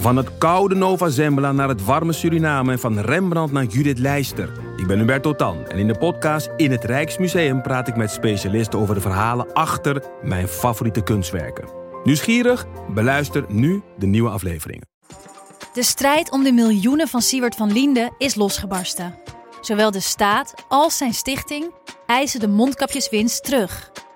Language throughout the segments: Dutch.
Van het koude Nova Zembla naar het warme Suriname en van Rembrandt naar Judith Leister. Ik ben Hubert Totan en in de podcast In het Rijksmuseum praat ik met specialisten over de verhalen achter mijn favoriete kunstwerken. Nieuwsgierig? Beluister nu de nieuwe afleveringen. De strijd om de miljoenen van Siewert van Liende is losgebarsten. Zowel de staat als zijn stichting eisen de mondkapjeswinst terug.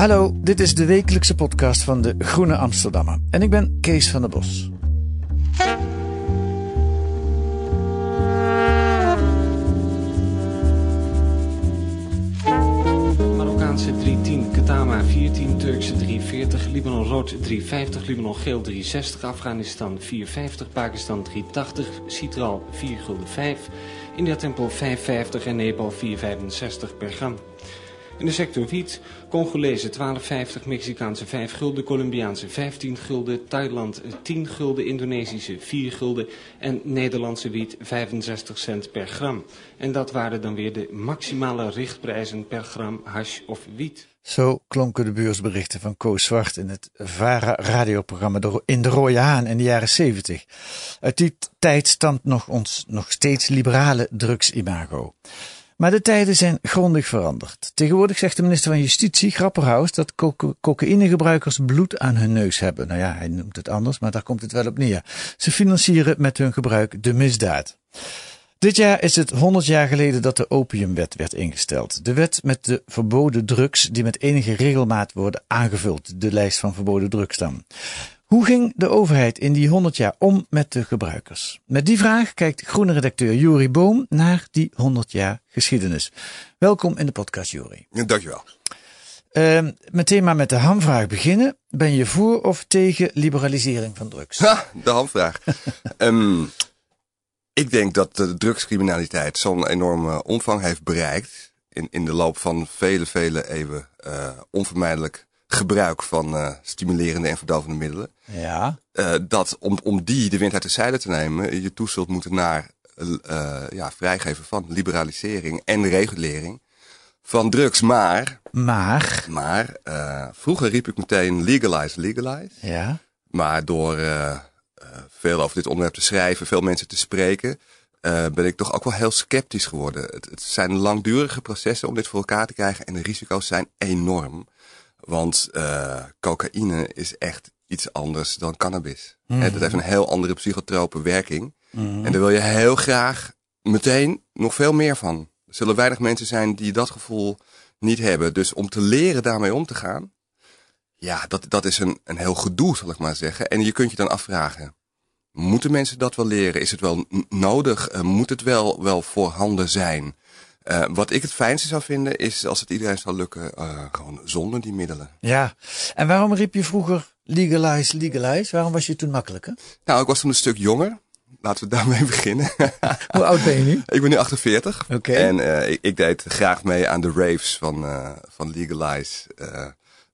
Hallo, dit is de wekelijkse podcast van de Groene Amsterdammer. En ik ben Kees van der Bos. Marokkaanse 310, Katama 14, Turkse 340, Libanon rood 350, Libanon geel 360, Afghanistan 450, Pakistan 380, Citral 4 gulden 5, India Tempel 550 en Nepal 465 per gram. In de sector wiet, Congolezen 12,50, Mexicaanse 5 gulden, Colombiaanse 15 gulden, Thailand 10 gulden, Indonesische 4 gulden en Nederlandse wiet 65 cent per gram. En dat waren dan weer de maximale richtprijzen per gram hash of wiet. Zo klonken de beursberichten van Koos Zwart in het VARA radioprogramma In de Rode Haan in de jaren 70. Uit die tijd stamt nog ons nog steeds liberale drugsimago. Maar de tijden zijn grondig veranderd. Tegenwoordig zegt de minister van Justitie, Grapperhaus, dat coca cocaïnegebruikers bloed aan hun neus hebben. Nou ja, hij noemt het anders, maar daar komt het wel op neer. Ze financieren met hun gebruik de misdaad. Dit jaar is het 100 jaar geleden dat de opiumwet werd ingesteld. De wet met de verboden drugs die met enige regelmaat worden aangevuld. De lijst van verboden drugs dan. Hoe ging de overheid in die 100 jaar om met de gebruikers? Met die vraag kijkt groene redacteur Juri Boom naar die 100 jaar geschiedenis. Welkom in de podcast, Juri. Dankjewel. Uh, meteen maar met de hamvraag beginnen. Ben je voor of tegen liberalisering van drugs? Ha, de hamvraag. um, ik denk dat de drugscriminaliteit zo'n enorme omvang heeft bereikt. In, in de loop van vele, vele eeuwen. Uh, onvermijdelijk gebruik van uh, stimulerende en verdovende middelen. Ja. Uh, dat om, om die de wind uit de zeilen te nemen, je toe zult moeten naar uh, ja, vrijgeven van liberalisering en regulering van drugs. Maar. Maar. Maar. vroeger riep ik meteen legalize, legalize. Ja. Maar door veel over dit onderwerp te schrijven, veel mensen te spreken. ben ik toch ook wel heel sceptisch geworden. Het, het zijn langdurige processen om dit voor elkaar te krijgen en de risico's zijn enorm. Want uh, cocaïne is echt iets anders dan cannabis. Mm. Dat heeft een heel andere psychotrope werking. Mm -hmm. En daar wil je heel graag meteen nog veel meer van. Er zullen weinig mensen zijn die dat gevoel niet hebben. Dus om te leren daarmee om te gaan, ja, dat, dat is een, een heel gedoe, zal ik maar zeggen. En je kunt je dan afvragen, moeten mensen dat wel leren? Is het wel nodig? Uh, moet het wel, wel voorhanden zijn? Uh, wat ik het fijnste zou vinden is als het iedereen zou lukken, uh, gewoon zonder die middelen. Ja, en waarom riep je vroeger legalize, legalize? Waarom was je toen makkelijker? Nou, ik was toen een stuk jonger. Laten we daarmee beginnen. Hoe oud ben je nu? Ik ben nu 48. Oké. Okay. En uh, ik, ik, deed graag mee aan de raves van, van Legalize.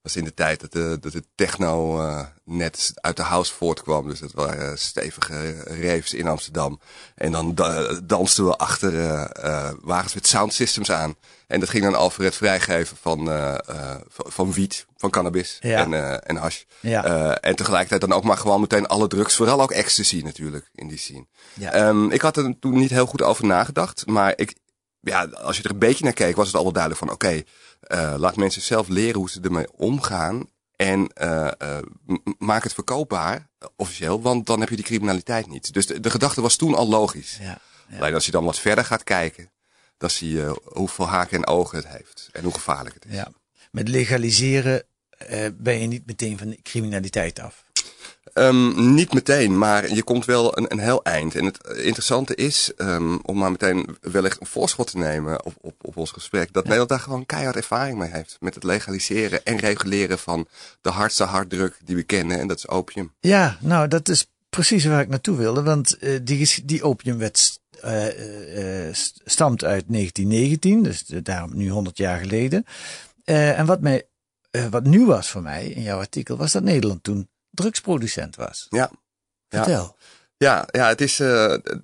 Was in de tijd dat de, dat de techno uh, net uit de house voortkwam. Dus dat waren stevige raves in Amsterdam. En dan da dansten we achter uh, uh, wagens met sound systems aan. En dat ging dan Alfred vrijgeven van, van, van wiet, van cannabis ja. en, en hash. Ja. en tegelijkertijd dan ook maar gewoon meteen alle drugs. Vooral ook ecstasy natuurlijk in die scene. Ja. Um, ik had er toen niet heel goed over nagedacht. Maar ik, ja, als je er een beetje naar keek was het al wel duidelijk van oké. Okay, laat mensen zelf leren hoe ze ermee omgaan. En uh, uh, maak het verkoopbaar, officieel, want dan heb je die criminaliteit niet. Dus de, de gedachte was toen al logisch. Ja, ja. Alleen als je dan wat verder gaat kijken, dan zie je hoeveel haken en ogen het heeft. En hoe gevaarlijk het is. Ja. Met legaliseren ben je niet meteen van de criminaliteit af. Um, niet meteen, maar je komt wel een, een heel eind. En het interessante is, um, om maar meteen wellicht een voorschot te nemen op, op, op ons gesprek, dat ja. Nederland daar gewoon keihard ervaring mee heeft. Met het legaliseren en reguleren van de hardste harddruk die we kennen, en dat is opium. Ja, nou dat is precies waar ik naartoe wilde, want uh, die, die opiumwet uh, uh, stamt uit 1919, dus daarom nu 100 jaar geleden. en wat, mij, wat nieuw was voor mij in jouw artikel, was dat Nederland toen drugsproducent was. Ja. Vertel. Ja, ja, het is, uh,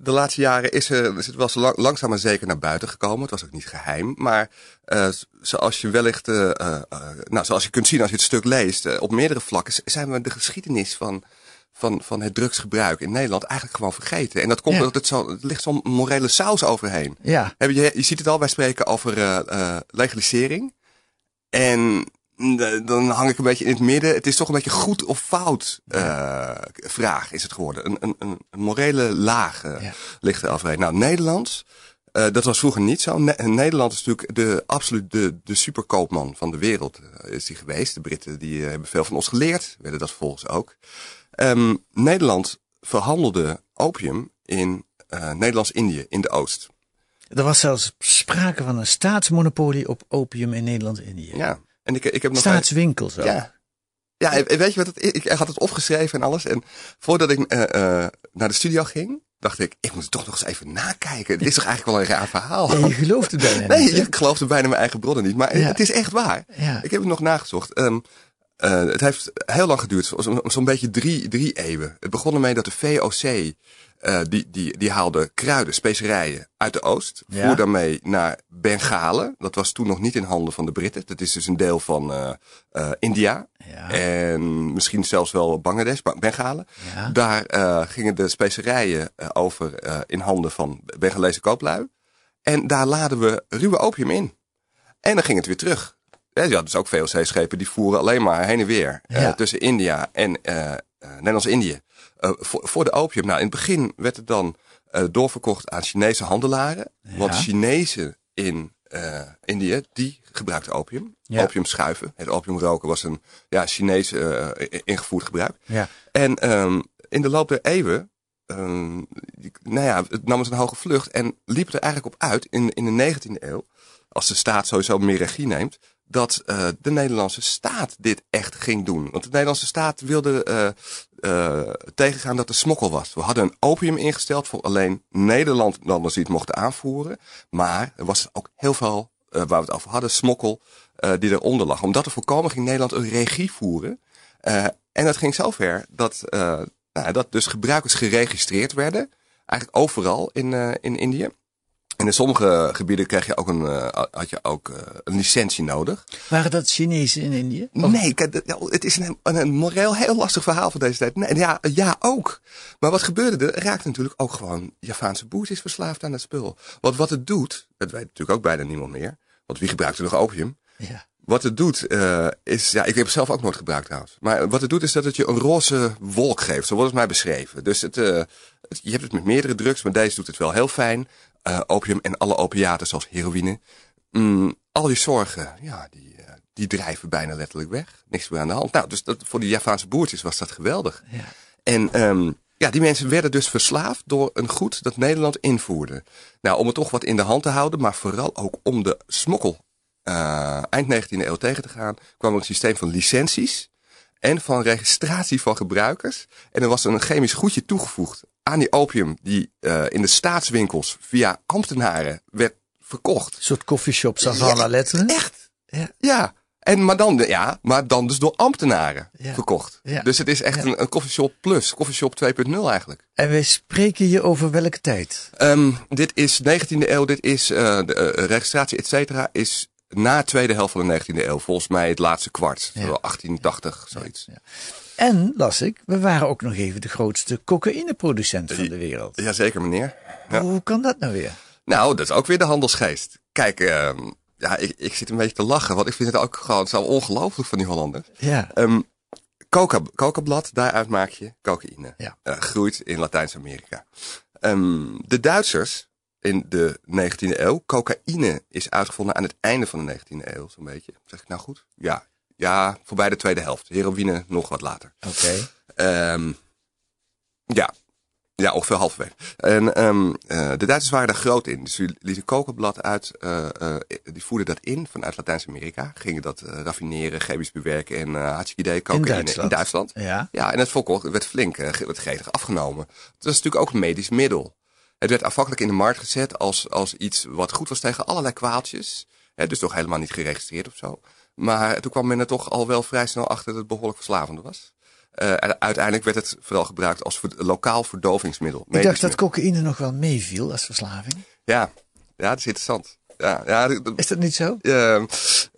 de laatste jaren is, is het wel lang, langzaam maar zeker naar buiten gekomen. Het was ook niet geheim. Maar uh, zoals je wellicht, nou, zoals je kunt zien als je het stuk leest, op meerdere vlakken zijn we de geschiedenis van, van, van het drugsgebruik in Nederland eigenlijk gewoon vergeten. En dat komt omdat het zo, het ligt zo'n morele saus overheen. Ja. Je, je ziet het al, wij spreken over legalisering. En dan hang ik een beetje in het midden. Het is toch een beetje goed of fout uh, vraag is het geworden. Een, een, een morele laag uh, ja. ligt er. Nou, Nederlands, uh, dat was vroeger niet zo. Ne Nederland is natuurlijk de, absoluut de, de superkoopman van de wereld is die geweest. De Britten die hebben veel van ons geleerd, werden dat volgens ook. Um, Nederland verhandelde opium in Nederlands-Indië, in de Oost. Er was zelfs sprake van een staatsmonopolie op opium in Nederlands-Indië. Ja. En ik, ik heb nog Staatswinkels ook. Ja. Ja, weet je wat het is? Ik had het opgeschreven en alles. En voordat ik uh, uh, naar de studio ging, dacht ik, ik moet het toch nog eens even nakijken. Dit is toch eigenlijk wel een raar verhaal? Ja, je gelooft het bijna nee, niet. Ik geloofde bijna mijn eigen bronnen niet. Maar ja. het is echt waar. Ja. Ik heb het nog nagezocht. Um, uh, het heeft heel lang geduurd, zo'n zo beetje drie, drie eeuwen. Het begon ermee dat de VOC uh, die, die, die haalde kruiden, specerijen uit de oost. Ja. Voer daarmee naar Bengalen. Dat was toen nog niet in handen van de Britten. Dat is dus een deel van uh, uh, India. Ja. En misschien zelfs wel Bangladesh, Bengalen. Ja. Daar gingen de specerijen over in handen van Bengalese kooplui. En daar laden we ruwe opium in. En dan ging het weer terug. Ja, je had dus ook VOC-schepen die voeren alleen maar heen en weer. Ja. tussen India en Nederlands-Indië. Uh, voor, voor, de opium. Nou, in het begin werd het dan doorverkocht aan Chinese handelaren. Ja. Want Chinezen in uh, Indië, die gebruikten opium. Ja. Opium schuiven. Het opium roken was een ja, Chinees ingevoerd gebruik. Ja. En um, in de loop der eeuwen, um, nou ja, het nam het een hoge vlucht en liep er eigenlijk op uit in, in de 19e eeuw. Als de staat sowieso meer regie neemt, dat uh, de Nederlandse staat dit echt ging doen. Want de Nederlandse staat wilde uh, uh, tegengaan dat er smokkel was. We hadden een opium ingesteld voor alleen Nederlanders die het mochten aanvoeren. Maar er was ook heel veel, waar we het over hadden, smokkel die eronder lag. Om dat te voorkomen ging Nederland een regie voeren. en dat ging zover dat, nou, dat dus gebruikers geregistreerd werden. Eigenlijk overal in, in Indië. En in sommige gebieden kreeg je ook een, uh, had je ook uh, een licentie nodig. Waren dat Chinezen in Indië? Of? Nee, het is een, een, een, moreel heel lastig verhaal van deze tijd. Nee, ja, ja, ook. Maar wat gebeurde er? Raakte natuurlijk ook gewoon Javaanse boertjes verslaafd aan het spul. Want wat het doet, dat weet natuurlijk ook bijna niemand meer. Want wie gebruikte nog opium? Ja. Wat het doet uh, is, ja, ik heb het zelf ook nooit gebruikt trouwens. Maar wat het doet is dat het je een roze wolk geeft. Zo wordt het mij beschreven. Dus het, uh, het, je hebt het met meerdere drugs, maar deze doet het wel heel fijn. Uh, opium en alle opiaten zoals heroïne. Mm, al die zorgen, ja, die, uh, die drijven bijna letterlijk weg. Niks meer aan de hand. Nou, dus dat, voor die Javaanse boertjes was dat geweldig. Ja. En um, ja, die mensen werden dus verslaafd door een goed dat Nederland invoerde. Nou, om het toch wat in de hand te houden, maar vooral ook om de smokkel uh, eind 19e eeuw tegen te gaan, kwam er een systeem van licenties en van registratie van gebruikers. En er was een chemisch goedje toegevoegd aan die opium die uh, in de staatswinkels via ambtenaren werd verkocht. Een soort coffeeshop Savannah ja, letteren. Echt? Ja. ja. En, maar, dan, ja, maar dan dus door ambtenaren ja. verkocht. Ja. Dus het is echt een, een coffeeshop plus, coffeeshop 2.0 eigenlijk. En wij spreken hier over welke tijd? Um, dit is 19e eeuw, dit is uh, de uh, registratie et cetera, is na de tweede helft van de 19e eeuw. Volgens mij het laatste kwart, Ja. zo 1880, zoiets. Ja. En, las ik, we waren ook nog even de grootste cocaïneproducent van de wereld. Jazeker, meneer. Ja. Hoe kan dat nou weer? Nou, dat is ook weer de handelsgeest. Kijk, uh, ja, ik, ik zit een beetje te lachen, want ik vind het ook gewoon zo ongelooflijk van die Hollanders. Ja. Um, coca, cocablad, daaruit maak je cocaïne. Ja. Uh, groeit in Latijns-Amerika. Um, de Duitsers in de 19e eeuw, cocaïne is uitgevonden aan het einde van de 19e eeuw, zo'n beetje. Zeg ik nou goed? Ja. Ja, voorbij de tweede helft. Heroïne nog wat later. Oké. Okay. Um, ja. Ja, ongeveer halverwege. En um, uh, de Duitsers waren daar groot in. Dus die lieten kokenblad uit, uh, uh, die voerden dat in vanuit Latijns-Amerika. Gingen dat raffineren, chemisch bewerken en uh, had je idee cocaïne in Duitsland. in Duitsland. Ja. ja, en het volk werd flink, werd gretig afgenomen. Dat is natuurlijk ook een medisch middel. Het werd afhankelijk in de markt gezet als, als iets wat goed was tegen allerlei kwaaltjes. Hè, dus toch helemaal niet geregistreerd of zo. Maar toen kwam men er toch al wel vrij snel achter dat het behoorlijk verslavend was. Uh, en uiteindelijk werd het vooral gebruikt als lokaal verdovingsmiddel. Ik dacht dat cocaïne nog wel meeviel als verslaving. Ja, ja dat is interessant. Ja, ja, is dat niet zo? Uh,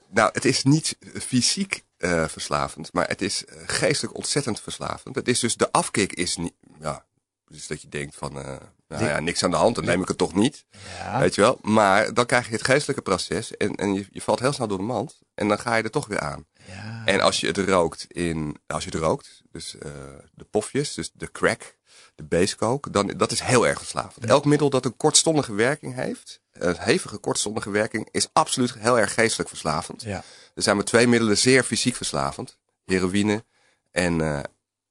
nou, het is niet fysiek uh, verslavend, maar het is geestelijk ontzettend verslavend. Het is dus de afkick is niet, ja, dus dat je denkt van, nou ja, niks aan de hand, dan neem ik het toch niet. Ja. Weet je wel? Maar dan krijg je het geestelijke proces en, en je, je valt heel snel door de mand en dan ga je er toch weer aan. Ja. En als je het rookt in, als je het rookt, dus uh, de pofjes, dus de crack, de basecoke, dan dat is heel erg verslavend. Elk middel dat een kortstondige werking heeft, een hevige kortstondige werking, is absoluut heel erg geestelijk verslavend. Ja. Er zijn maar twee middelen zeer fysiek verslavend: heroïne en, uh,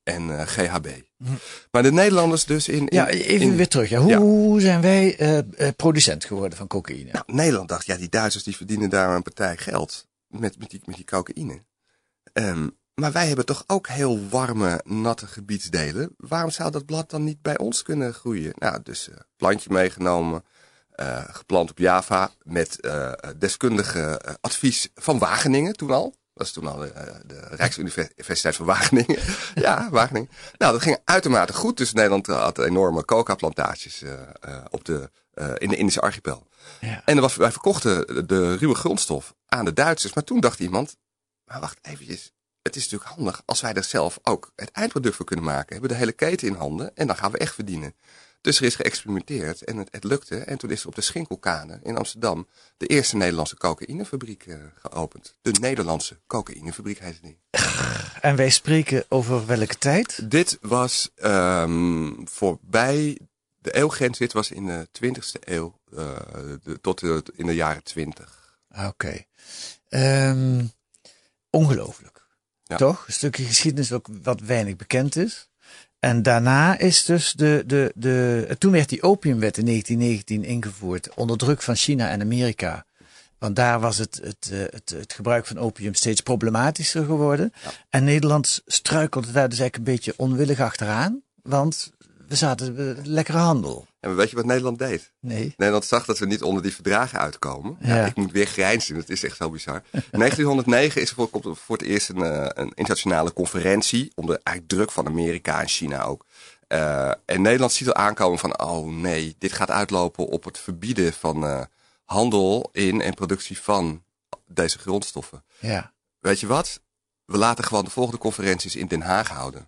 en uh, GHB. Hm. Maar de Nederlanders dus in. in ja, even weer terug. Ja. Hoe, hoe zijn wij uh, producent geworden van cocaïne? Nou, Nederland dacht, ja, die Duitsers die verdienen daar een partij geld met, met, die, met die cocaïne. Um, maar wij hebben toch ook heel warme, natte gebiedsdelen. Waarom zou dat blad dan niet bij ons kunnen groeien? Nou, dus uh, plantje meegenomen, geplant op Java met deskundige advies van Wageningen toen al. Dat is toen al de, de Rijksuniversiteit van Wageningen. ja, Wageningen. Nou, dat ging uitermate goed. Dus Nederland had enorme coca-plantages op de, in de Indische archipel. Ja. En was, wij verkochten de ruwe grondstof aan de Duitsers. Maar toen dacht iemand, maar wacht eventjes het is natuurlijk handig als wij er zelf ook het eindproduct voor kunnen maken. We hebben de hele keten in handen en dan gaan we echt verdienen. Dus er is geëxperimenteerd en het, het lukte. En toen is er op de Schinkelkade in Amsterdam de eerste Nederlandse cocaïnefabriek uh, geopend. De Nederlandse cocaïnefabriek heet het niet. En wij spreken over welke tijd? Dit was um, voorbij de eeuwgrens. Dit was in de 20e eeuw uh, de, tot de, in de jaren 20. Oké. Okay. Um, ongelooflijk. Toch? Een stukje geschiedenis ook wat weinig bekend is. En daarna is dus de, de, de, toen werd die opiumwet in 1919 ingevoerd onder druk van China en Amerika. Want daar was het, het, eh, het, het gebruik van opium steeds problematischer geworden. En Nederland struikelde daar dus eigenlijk een beetje onwillig achteraan. Want we zaten lekkere handel. En weet je wat Nederland deed? Nee. Nederland zag dat we niet onder die verdragen uitkomen. Ja. ik moet weer grijnzen, dat is echt zo bizar. In 1909 is er voor, voor het eerst een, eh, een internationale conferentie. Onder eigenlijk druk van Amerika en China ook. Uh, en Nederland ziet al aankomen van, oh nee, dit gaat uitlopen op het verbieden van uh, handel in en productie van deze grondstoffen. Ja. Weet je wat? We laten gewoon de volgende conferenties in Den Haag houden.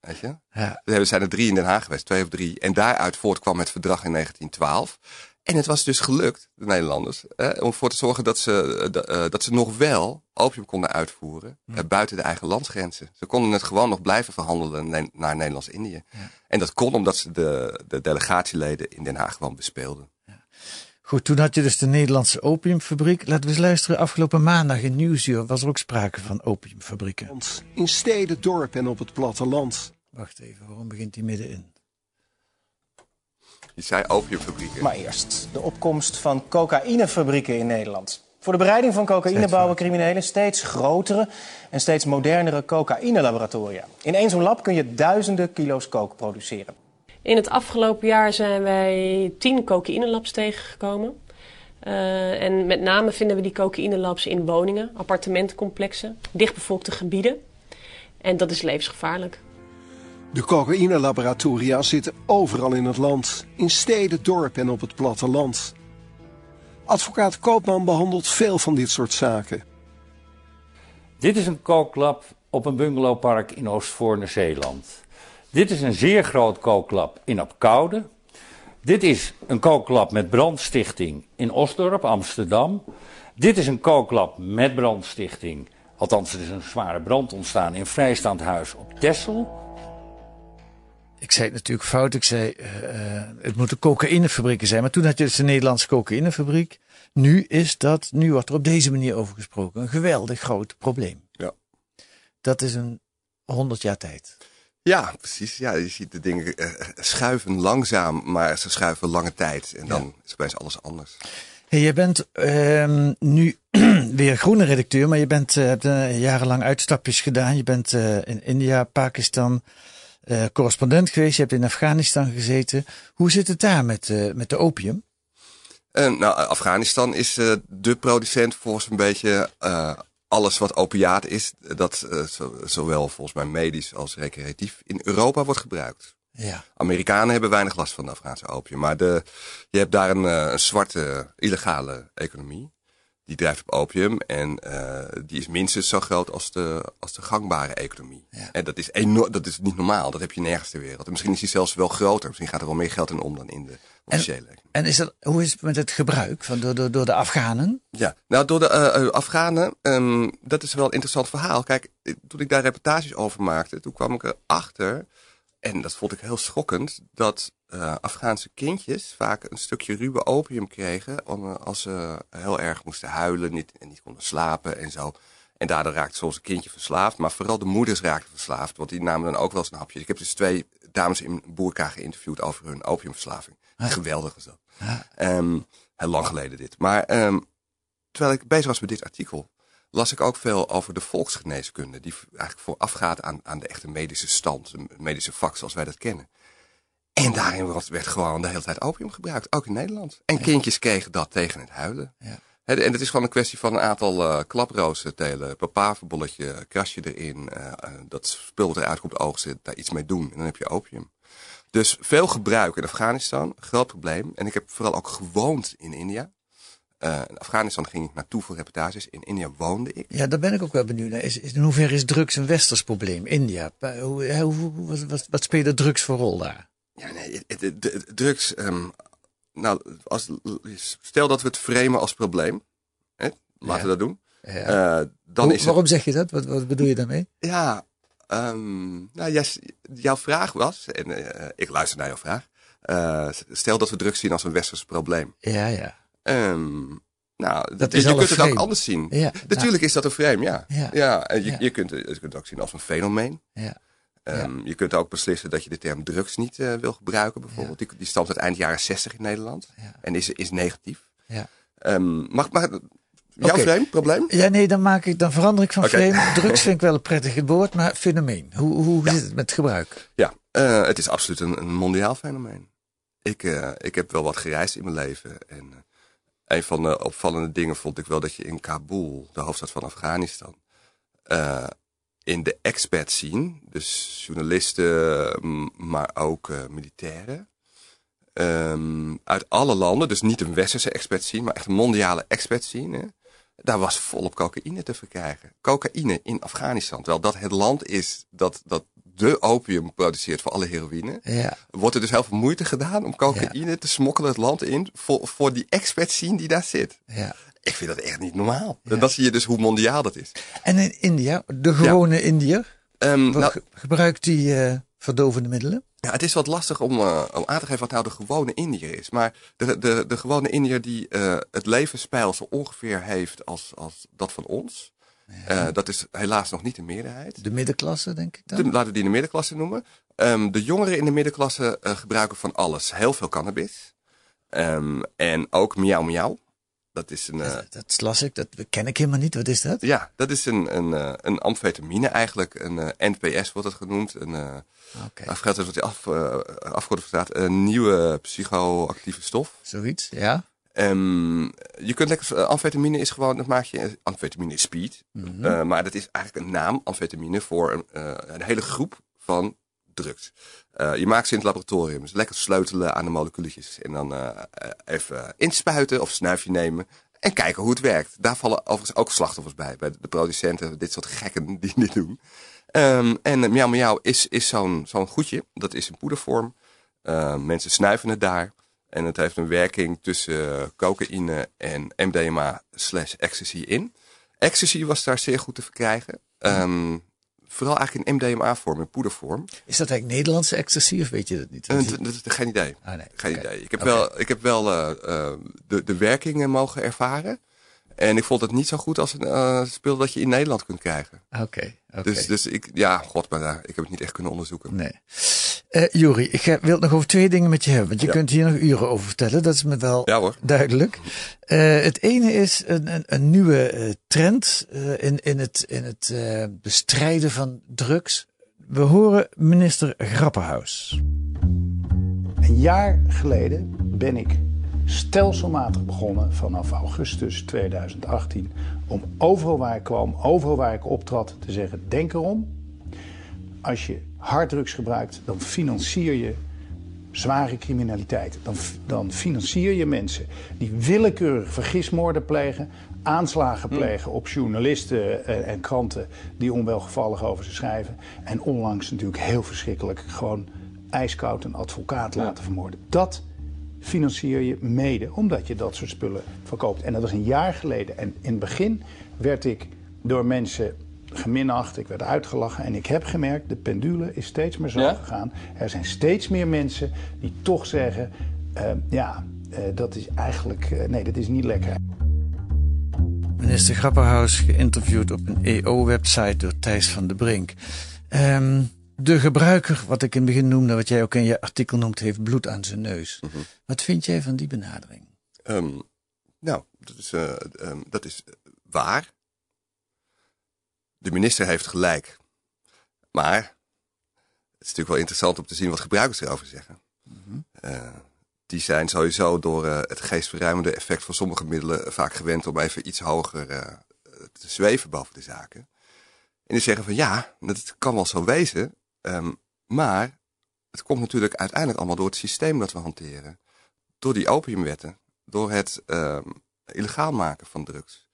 Weet je? Ja. Er zijn er drie in Den Haag geweest, twee of drie. En daaruit voortkwam het verdrag in 1912. En het was dus gelukt, de Nederlanders, om ervoor te zorgen dat ze, uh, dat ze nog wel opium konden uitvoeren hm. buiten de eigen landsgrenzen. Ze konden het gewoon nog blijven verhandelen naar Nederlands-Indië. Ja. En dat kon omdat ze de, de delegatieleden in Den Haag gewoon bespeelden. Ja. Goed, toen had je dus de Nederlandse opiumfabriek. Laten we eens luisteren. Afgelopen maandag in Nieuwsuur was er ook sprake van opiumfabrieken. In steden, dorpen en op het platteland. Wacht even, waarom begint hij middenin? Je zei opiumfabrieken. Maar eerst de opkomst van cocaïnefabrieken in Nederland. Voor de bereiding van cocaïne bouwen criminelen steeds grotere en steeds modernere cocaïnelaboratoria. In één zo'n lab kun je duizenden kilo's coke produceren. In het afgelopen jaar zijn wij tien cocaïnelabs tegengekomen. Uh, en met name vinden we die cocaïnelabs in woningen, appartementencomplexen, dichtbevolkte gebieden. En dat is levensgevaarlijk. De cocaïnelaboratoria zitten overal in het land, in steden, dorpen en op het platteland. Advocaat Koopman behandelt veel van dit soort zaken. Dit is een kooklab op een bungalowpark in Oostvoorne, Zeeland. Dit is een zeer groot kooklab in Apkoude. Dit is een kooklab met brandstichting in Osdorp, Amsterdam. Dit is een kooklab met brandstichting. Althans, er is een zware brand ontstaan in vrijstaand huis op Tessel. Ik zei het natuurlijk fout. Ik zei, uh, het moeten cocaïnefabrieken zijn. Maar toen had je dus de Nederlandse cocaïnefabriek. Nu is dat, nu wordt er op deze manier over gesproken, een geweldig groot probleem. Ja. Dat is een honderd jaar tijd. Ja, precies. Ja, je ziet de dingen uh, schuiven langzaam, maar ze schuiven lange tijd. En dan is opeens alles anders. Hey, je bent uh, nu weer groene redacteur, maar je bent, uh, hebt jarenlang uitstapjes gedaan. Je bent in India, Pakistan, correspondent geweest. Je hebt in Afghanistan gezeten. Hoe zit het daar met, met de opium? Nou, Afghanistan is de producent volgens een beetje alles wat opiaat is. Dat zo, zowel volgens mij medisch als recreatief in Europa wordt gebruikt. Ja. Amerikanen hebben weinig last van de Afghaanse opium. Maar de, je hebt daar een, een zwarte illegale economie die drijft op opium en uh, die is minstens zo groot als de, als de gangbare economie. Ja. En dat is, enorm, dat is niet normaal, dat heb je nergens ter wereld. En misschien is die zelfs wel groter, misschien gaat er wel meer geld in om dan in de officiële economie. En is dat, hoe is het met het gebruik van door, door, door de Afghanen? Ja, nou door de uh, Afghanen, um, dat is wel een interessant verhaal. Kijk, toen ik daar reportages over maakte, toen kwam ik erachter, en dat vond ik heel schokkend, dat uh, Afghaanse kindjes vaak een stukje ruwe opium kregen om, als ze heel erg moesten huilen niet, en niet konden slapen en zo. En daardoor raakte soms een kindje verslaafd, maar vooral de moeders raakten verslaafd, want die namen dan ook wel eens een hapje. Ik heb dus twee dames in Boerka geïnterviewd over hun opiumverslaving. Geweldig was dat. Um, heel lang geleden dit. Maar um, terwijl ik bezig was met dit artikel, las ik ook veel over de volksgeneeskunde, die eigenlijk voorafgaat aan, aan de echte medische stand, de medische vak zoals wij dat kennen. En daarin werd gewoon de hele tijd opium gebruikt, ook in Nederland. En kindjes kregen dat tegen het huilen. Ja. En het is gewoon een kwestie van een aantal uh, klaprozen telen, papaverbolletje, krasje erin, uh, dat spul wat eruit komt oog zit, daar iets mee doen. En dan heb je opium. Dus veel gebruik in Afghanistan, groot probleem. En ik heb vooral ook gewoond in India. Uh, in Afghanistan ging ik naartoe voor reportages. In India woonde ik. Ja, daar ben ik ook wel benieuwd naar. Is, is, in hoeverre is drugs een westers probleem? India, hoe, hoe, wat, wat, wat speelt drugs voor rol daar? Ja, nee, drugs. Um, nou, als, stel dat we het framen als probleem. Hè? Laten ja. we dat doen. Ja. Uh, dan Hoe, is waarom zeg je dat? Wat, wat bedoel je daarmee? Ja, um, nou, ja, jouw vraag was, en uh, ik luister naar jouw vraag. Uh, stel dat we drugs zien als een westers probleem. Ja, ja. Um, nou, dat je, is je kunt frame. het ook anders zien. Ja, Natuurlijk nou. is dat een frame, ja. Ja, ja en je, je, kunt, je kunt het ook zien als een fenomeen. Ja. Um. Je kunt ook beslissen dat je de term drugs niet uh, wil gebruiken, bijvoorbeeld. Die, die stamt uit eind jaren 60 in Nederland. En is, is negatief. Ja. Um, mag, mag, jouw okay. frame, probleem? Ja, nee, dan, maak ik, dan verander ik van okay. frame. Drugs vind ik wel een prettig woord, maar fenomeen. Hoe, hoe ja. zit het met gebruik? Ja, uh, het is absoluut een, een mondiaal fenomeen. Ik, uh, ik heb wel wat gereisd in mijn leven. En een van de opvallende dingen vond ik wel dat je in Kabul, de hoofdstad van Afghanistan, uh, in de expat scene, dus journalisten, maar ook uh, militairen, um, uit alle landen, dus niet een westerse expat scene, maar echt een mondiale expat hè, daar was volop cocaïne te verkrijgen. Cocaïne in Afghanistan, terwijl dat het land is dat, dat de opium produceert voor alle heroïne, ja. wordt er dus heel veel moeite gedaan om cocaïne ja. te smokkelen het land in voor, voor die expat scene die daar zit. Ja. Ik vind dat echt niet normaal. Ja. Dan zie je dus hoe mondiaal dat is. En in India, de gewone. Indiër, um, nou, gebruikt die uh, verdovende middelen? Ja, het is wat lastig om, uh, om aan te geven wat nou de gewone Indiër is. Maar de, de, de gewone Indiër die uh, het levenspeil zo ongeveer heeft als, als dat van ons. Ja. Uh, dat is helaas nog niet de meerderheid. De middenklasse, denk ik dan? De, laten we die de middenklasse noemen. Um, de jongeren in de middenklasse uh, gebruiken van alles. Heel veel cannabis. Um, en ook miauw miauw. Dat is een. Uh, dat, dat las ik, dat ken ik helemaal niet. Wat is dat? Ja, dat is een, een, een amfetamine eigenlijk. Een NPS wordt het genoemd. Een, okay. Wordt die af, afgekort staat. Een nieuwe psychoactieve stof. Zoiets, ja. Um, je kunt lekker, amfetamine is gewoon, dat maak je, amfetamine is speed. Mhm. Mm -hmm. uh, maar dat is eigenlijk een naam, amfetamine, voor een, uh, een hele groep van drugs. Je maakt ze in het laboratorium, dus lekker sleutelen aan de moleculetjes. En dan even inspuiten of snuifje nemen en kijken hoe het werkt. Daar vallen overigens ook slachtoffers bij, bij de producenten, dit soort gekken die dit doen. Um, en miauw miauw is, is zo'n zo'n goedje, dat is in poedervorm. Mensen snuiven het daar. En het heeft een werking tussen cocaïne en MDMA slash ecstasy in. Ecstasy was daar zeer goed te verkrijgen. Um, vooral eigenlijk in MDMA-vorm, in poedervorm. Is dat eigenlijk Nederlandse ecstasy of weet je dat niet? Uh, dat is geen idee. Ah, nee. Geen okay. idee. Ik heb okay. wel, ik heb wel uh, uh, de, de werkingen mogen ervaren. En ik vond het niet zo goed als een uh, speel dat je in Nederland kunt krijgen. Oké. Okay, okay. Dus, dus ik, ja, god, maar ik heb het niet echt kunnen onderzoeken. Nee. Uh, Juri, ik wil het nog over twee dingen met je hebben. Want je ja. kunt hier nog uren over vertellen. Dat is me wel ja, hoor. duidelijk. Uh, het ene is een, een, een nieuwe uh, trend in, in het, in het bestrijden van drugs. We horen minister Grapperhaus. Een jaar geleden ben ik stelselmatig begonnen vanaf augustus 2018 om overal waar ik kwam, overal waar ik optrad, te zeggen: denk erom. Als je harddrugs gebruikt, dan financier je zware criminaliteit. Dan, dan financier je mensen die willekeurig vergismoorden plegen, aanslagen plegen op journalisten en, en kranten die onwelgevallig over ze schrijven. En onlangs natuurlijk heel verschrikkelijk gewoon ijskoud een advocaat laten vermoorden. Dat financier je mede omdat je dat soort spullen verkoopt. En dat was een jaar geleden. En in het begin werd ik door mensen geminacht, ik werd uitgelachen. En ik heb gemerkt, de pendule is steeds meer zo gegaan. Er zijn steeds meer mensen die toch zeggen... eh, ja, eh, dat is eigenlijk... eh, nee, dat is niet lekker. Minister Grapperhaus geïnterviewd op een EO-website door Thijs van de Brink. Ehm, de gebruiker, wat ik in het begin noemde, wat jij ook in je artikel noemt, heeft bloed aan zijn neus. Wat vind jij van die benadering? Ehm, nou, dat is, eh, ehm, dat is waar. De minister heeft gelijk. Maar het is natuurlijk wel interessant om te zien wat gebruikers erover zeggen. Eh, die zijn sowieso door eh, het geestverruimende effect van sommige middelen vaak gewend om even iets hoger eh, te zweven boven de zaken. En die zeggen van ja, dat kan wel zo wezen, ehm, maar het komt natuurlijk uiteindelijk allemaal door het systeem dat we hanteren. Door die opiumwetten, door het ehm, illegaal maken van drugs.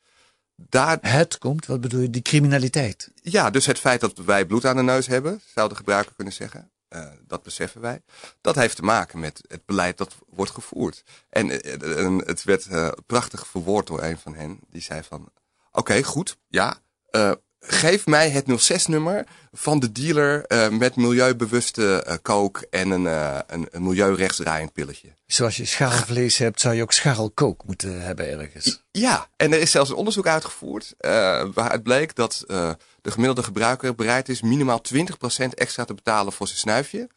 Daar... Het komt, wat bedoel je, die criminaliteit? Ja, dus het feit dat wij bloed aan de neus hebben, zou de gebruiker kunnen zeggen. eh, dat beseffen wij. Dat heeft te maken met het beleid dat wordt gevoerd. En, eh, en het werd eh, prachtig verwoord door een van hen. Die zei van, oké, goed, ja. Eh, geef mij het 06-nummer van de dealer eh, met milieubewuste eh coke en een, eh, een, een milieurechtsdraaiend pilletje. Zoals je scharrelvlees hebt, zou je ook scharrelkook moeten hebben ergens. Ja, en er is zelfs een onderzoek uitgevoerd eh, waaruit bleek dat eh, de gemiddelde gebruiker bereid is minimaal 20% extra te betalen voor zijn snuifje.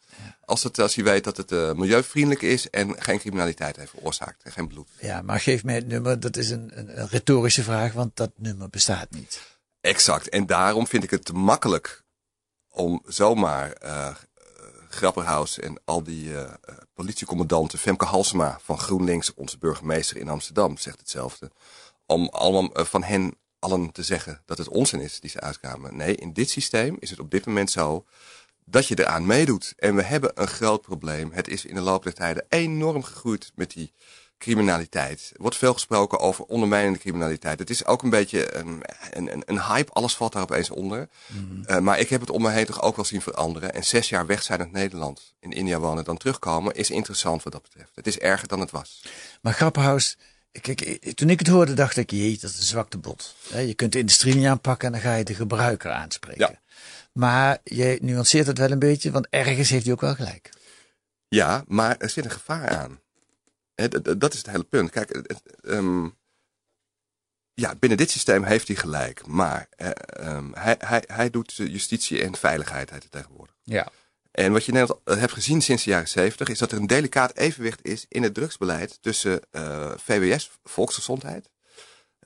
Als, het, als hij weet dat het eh, milieuvriendelijk is en geen criminaliteit heeft veroorzaakt en geen bloed. Ja, maar geef mij het nummer. Dat is een, een retorische vraag, want dat nummer bestaat niet. Exact. En daarom vind ik het te makkelijk om zomaar eh Grapperhaus en al die eh, politiecommandanten, Femke Halsema van GroenLinks, onze burgemeester in Amsterdam, zegt hetzelfde. Om allemaal van hen allen te zeggen dat het onzin is die ze uitkwamen. Nee, in dit systeem is het op dit moment zo dat je eraan meedoet. En we hebben een groot probleem. Het is in de loop der tijden enorm gegroeid met die criminaliteit. Er wordt veel gesproken over ondermijnende criminaliteit. Het is ook een beetje een, een, een- hype. Alles valt daar opeens onder. Eh, maar ik heb het om me heen toch ook wel zien veranderen. En zes jaar weg zijn uit Nederland, in India wonen, dan terugkomen, is interessant wat dat betreft. Het is erger dan het was. Maar Grapperhaus, kijk, eh, toen ik het hoorde, dacht ik, jee, dat is een zwakte bot. Je kunt de industrie niet aanpakken en dan ga je de gebruiker aanspreken. Maar je nuanceert het wel een beetje, want ergens heeft hij ook wel gelijk. Ja, maar er zit een gevaar aan. Dat is het hele punt. Kijk, het- ehm, ja, binnen dit systeem heeft hij gelijk. Maar eh, ehm, hij, hij, hij doet justitie en veiligheid tegenwoordig. Ja. En wat je net hebt gezien sinds de jaren 70 is dat er een delicaat evenwicht is in het drugsbeleid tussen eh, VWS, Volksgezondheid,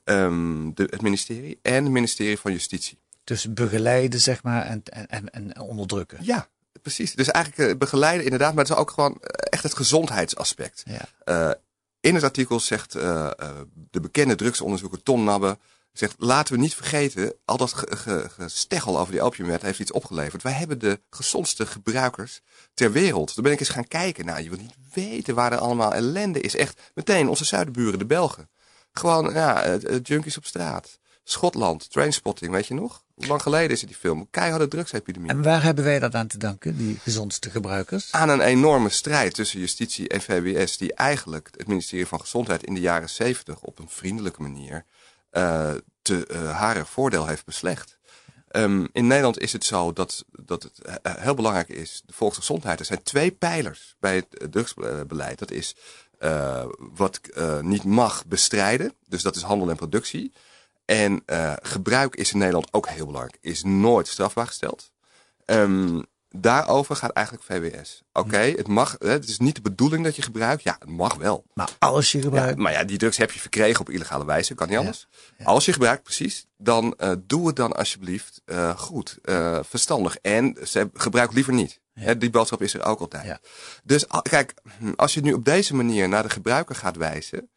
ehm, de, het ministerie en het ministerie van Justitie. Dus begeleiden, zeg maar, en, en, en onderdrukken. Ja, precies. Dus eigenlijk eh, begeleiden inderdaad, maar het is ook gewoon eh, echt het gezondheidsaspect. Ja. Eh, in het artikel zegt de bekende drugsonderzoeker Ton Nabbe, zegt laten we niet vergeten, al dat ge- ge- gesteggel over die opiumwet heeft iets opgeleverd. Wij hebben de gezondste gebruikers ter wereld. Toen ben ik eens gaan kijken. Nou, je wilt niet weten waar er allemaal ellende is. Echt meteen onze zuidenburen, de Belgen. Gewoon, ja, junkies op straat. Schotland, trainspotting, weet je nog? Lang geleden is het die film? Keiharde drugsepidemie. En waar hebben wij dat aan te danken, die gezondste gebruikers? aan een enorme strijd tussen justitie en VWS, die eigenlijk het ministerie van Gezondheid in de jaren 70 op een vriendelijke manier eh, te uh, haar voordeel heeft beslecht. Um, in Nederland is het zo dat, dat het uh, heel belangrijk is, de volksgezondheid. Er zijn twee pijlers bij het drugsbeleid. Dat is uh, wat niet mag bestrijden, dus dat is handel en productie. En gebruik is in Nederland ook heel belangrijk, is nooit strafbaar gesteld. Um, daarover gaat eigenlijk VWS. Oké, het mag, hè, het is niet de bedoeling dat je gebruikt. Ja, het mag wel. Maar als je gebruikt. Ja, maar ja, die drugs heb je verkregen op illegale wijze, kan niet anders. Als je gebruikt, precies, dan uh, doe het dan alsjeblieft uh, goed, uh, verstandig. En ze gebruik liever niet. Hè, die boodschap is er ook altijd. Dus kijk, als je nu op deze manier naar de gebruiker gaat wijzen.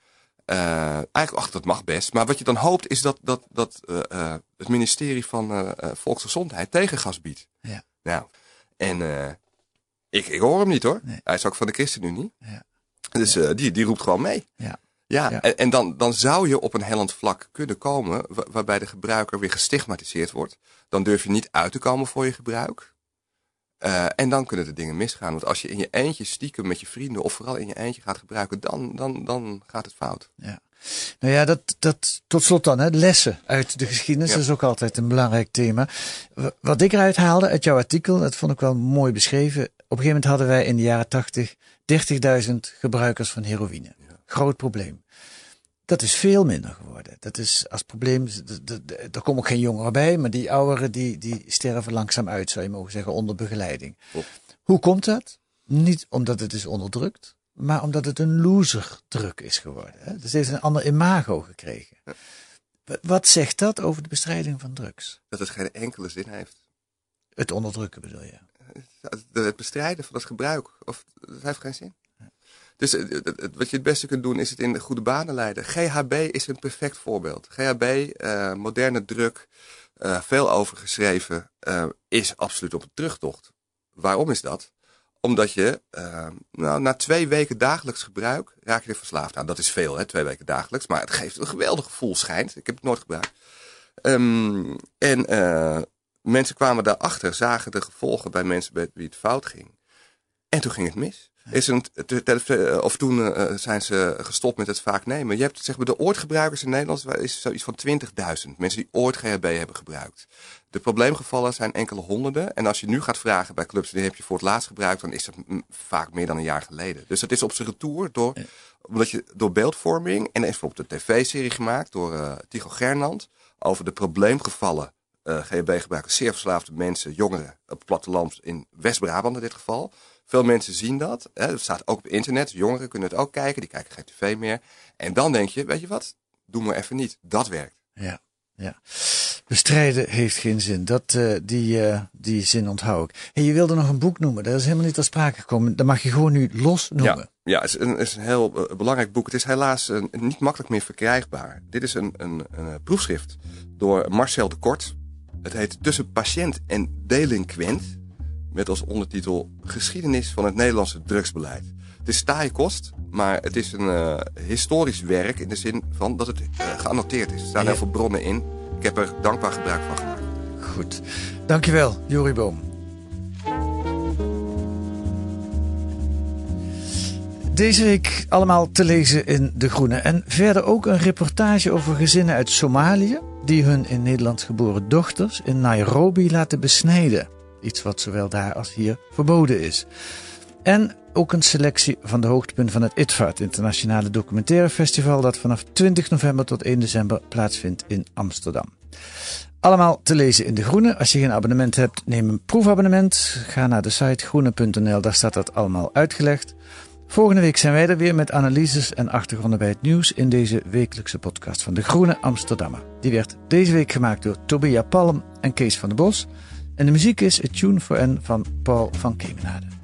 Uh, eigenlijk, ach, dat mag best. Maar wat je dan hoopt is dat, dat, dat uh, uh, het ministerie van Volksgezondheid tegengas biedt. Ja. Nou, en ik, ik hoor hem niet hoor. Nee. Hij is ook van de ChristenUnie. Ja. Dus die, die roept gewoon mee. Ja. Ja, ja. En, en, dan, dan zou je op een hellend vlak kunnen komen waarbij de gebruiker weer gestigmatiseerd wordt. Dan durf je niet uit te komen voor je gebruik. Uh, en dan kunnen de dingen misgaan. Want als je in je eentje stiekem met je vrienden of vooral in je eentje gaat gebruiken, dan, dan, dan gaat het fout. Ja. Nou ja, dat, dat tot slot dan, hè, lessen uit de geschiedenis, ja. is ook altijd een belangrijk thema. Wat ik eruit haalde uit jouw artikel, dat vond ik wel mooi beschreven. Op een gegeven moment hadden wij in de jaren tachtig 30.000 gebruikers van heroïne. Ja. Groot probleem. Dat is veel minder geworden. Dat is als probleem, er komen ook geen jongeren bij, maar die ouderen die, die sterven langzaam uit, zou je mogen zeggen, onder begeleiding. Oh. Hoe komt dat? Niet omdat het is onderdrukt, maar omdat het een loser-druk is geworden. Hè? Dus het heeft een ander imago gekregen. Ja. Wat zegt dat over de bestrijding van drugs? Dat het geen enkele zin heeft. Het onderdrukken bedoel je? Het bestrijden van het gebruik, of, dat heeft geen zin. Dus wat je het beste kunt doen is het in de goede banen leiden. GHB is een perfect voorbeeld. GHB, uh, moderne druk, uh, veel over geschreven, uh, is absoluut op een terugtocht. Waarom is dat? Omdat je, nou, na twee weken dagelijks gebruik, raak je er verslaafd aan. Dat is veel, hè, twee weken dagelijks. Maar het geeft een geweldig gevoel, schijnt. Ik heb het nooit gebruikt. Um, en mensen kwamen daarachter, zagen de gevolgen bij mensen bij wie het fout ging. En toen ging het mis. Is een, of toen uh, zijn ze gestopt met het vaak nemen. Je hebt zeg maar, de oortgebruikers in Nederland is zoiets van 20.000 mensen die ooit GHB hebben gebruikt. De probleemgevallen zijn enkele honderden. En als je nu gaat vragen bij clubs, die heb je voor het laatst gebruikt, dan is dat vaak meer dan een jaar geleden. Dus dat is op zijn retour door, omdat je, door beeldvorming. En er is bijvoorbeeld een tv-serie gemaakt door uh, Tycho Gernand over de probleemgevallen uh, GHB-gebruikers. Zeer verslaafde mensen, jongeren op het platteland in West-Brabant in dit geval. Veel mensen zien dat. Hè, dat staat ook op internet. Jongeren kunnen het ook kijken. Die kijken geen tv meer. En dan denk je, weet je wat? Doe maar even niet. Dat werkt. Ja, ja. Bestrijden heeft geen zin. Dat, uh, die, uh, die zin onthoud ik. Hey, je wilde nog een boek noemen. Dat is helemaal niet ter sprake gekomen. Dat mag je gewoon nu los noemen. Ja, ja het is een, is een heel uh, belangrijk boek. Het is helaas niet makkelijk meer verkrijgbaar. Dit is een, een, een proefschrift door Marcel de Kort. Het heet Tussen patiënt en delinquent met als ondertitel Geschiedenis van het Nederlandse drugsbeleid. Het is taaie kost, maar het is een uh, historisch werk in de zin van dat het uh, geannoteerd is. Er staan ja. heel veel bronnen in. Ik heb er dankbaar gebruik van gemaakt. Goed. Dankjewel, Jori Boom. Deze week allemaal te lezen in De Groene. En verder ook een reportage over gezinnen uit Somalië... die hun in Nederland geboren dochters in Nairobi laten besnijden. Iets wat zowel daar als hier verboden is. En ook een selectie van de hoogtepunten van het ITVA, het Internationale Documentaire Festival, dat vanaf 20 november tot 1 december plaatsvindt in Amsterdam. Allemaal te lezen in De Groene. Als je geen abonnement hebt, neem een proefabonnement. Ga naar de site groene.nl, daar staat dat allemaal uitgelegd. Volgende week zijn wij er weer met analyses en achtergronden bij het nieuws in deze wekelijkse podcast van De Groene Amsterdammer. Die werd deze week gemaakt door Tobia Palm en Kees van der Bos. En de muziek is A Tune for N van Paul van Kemenade.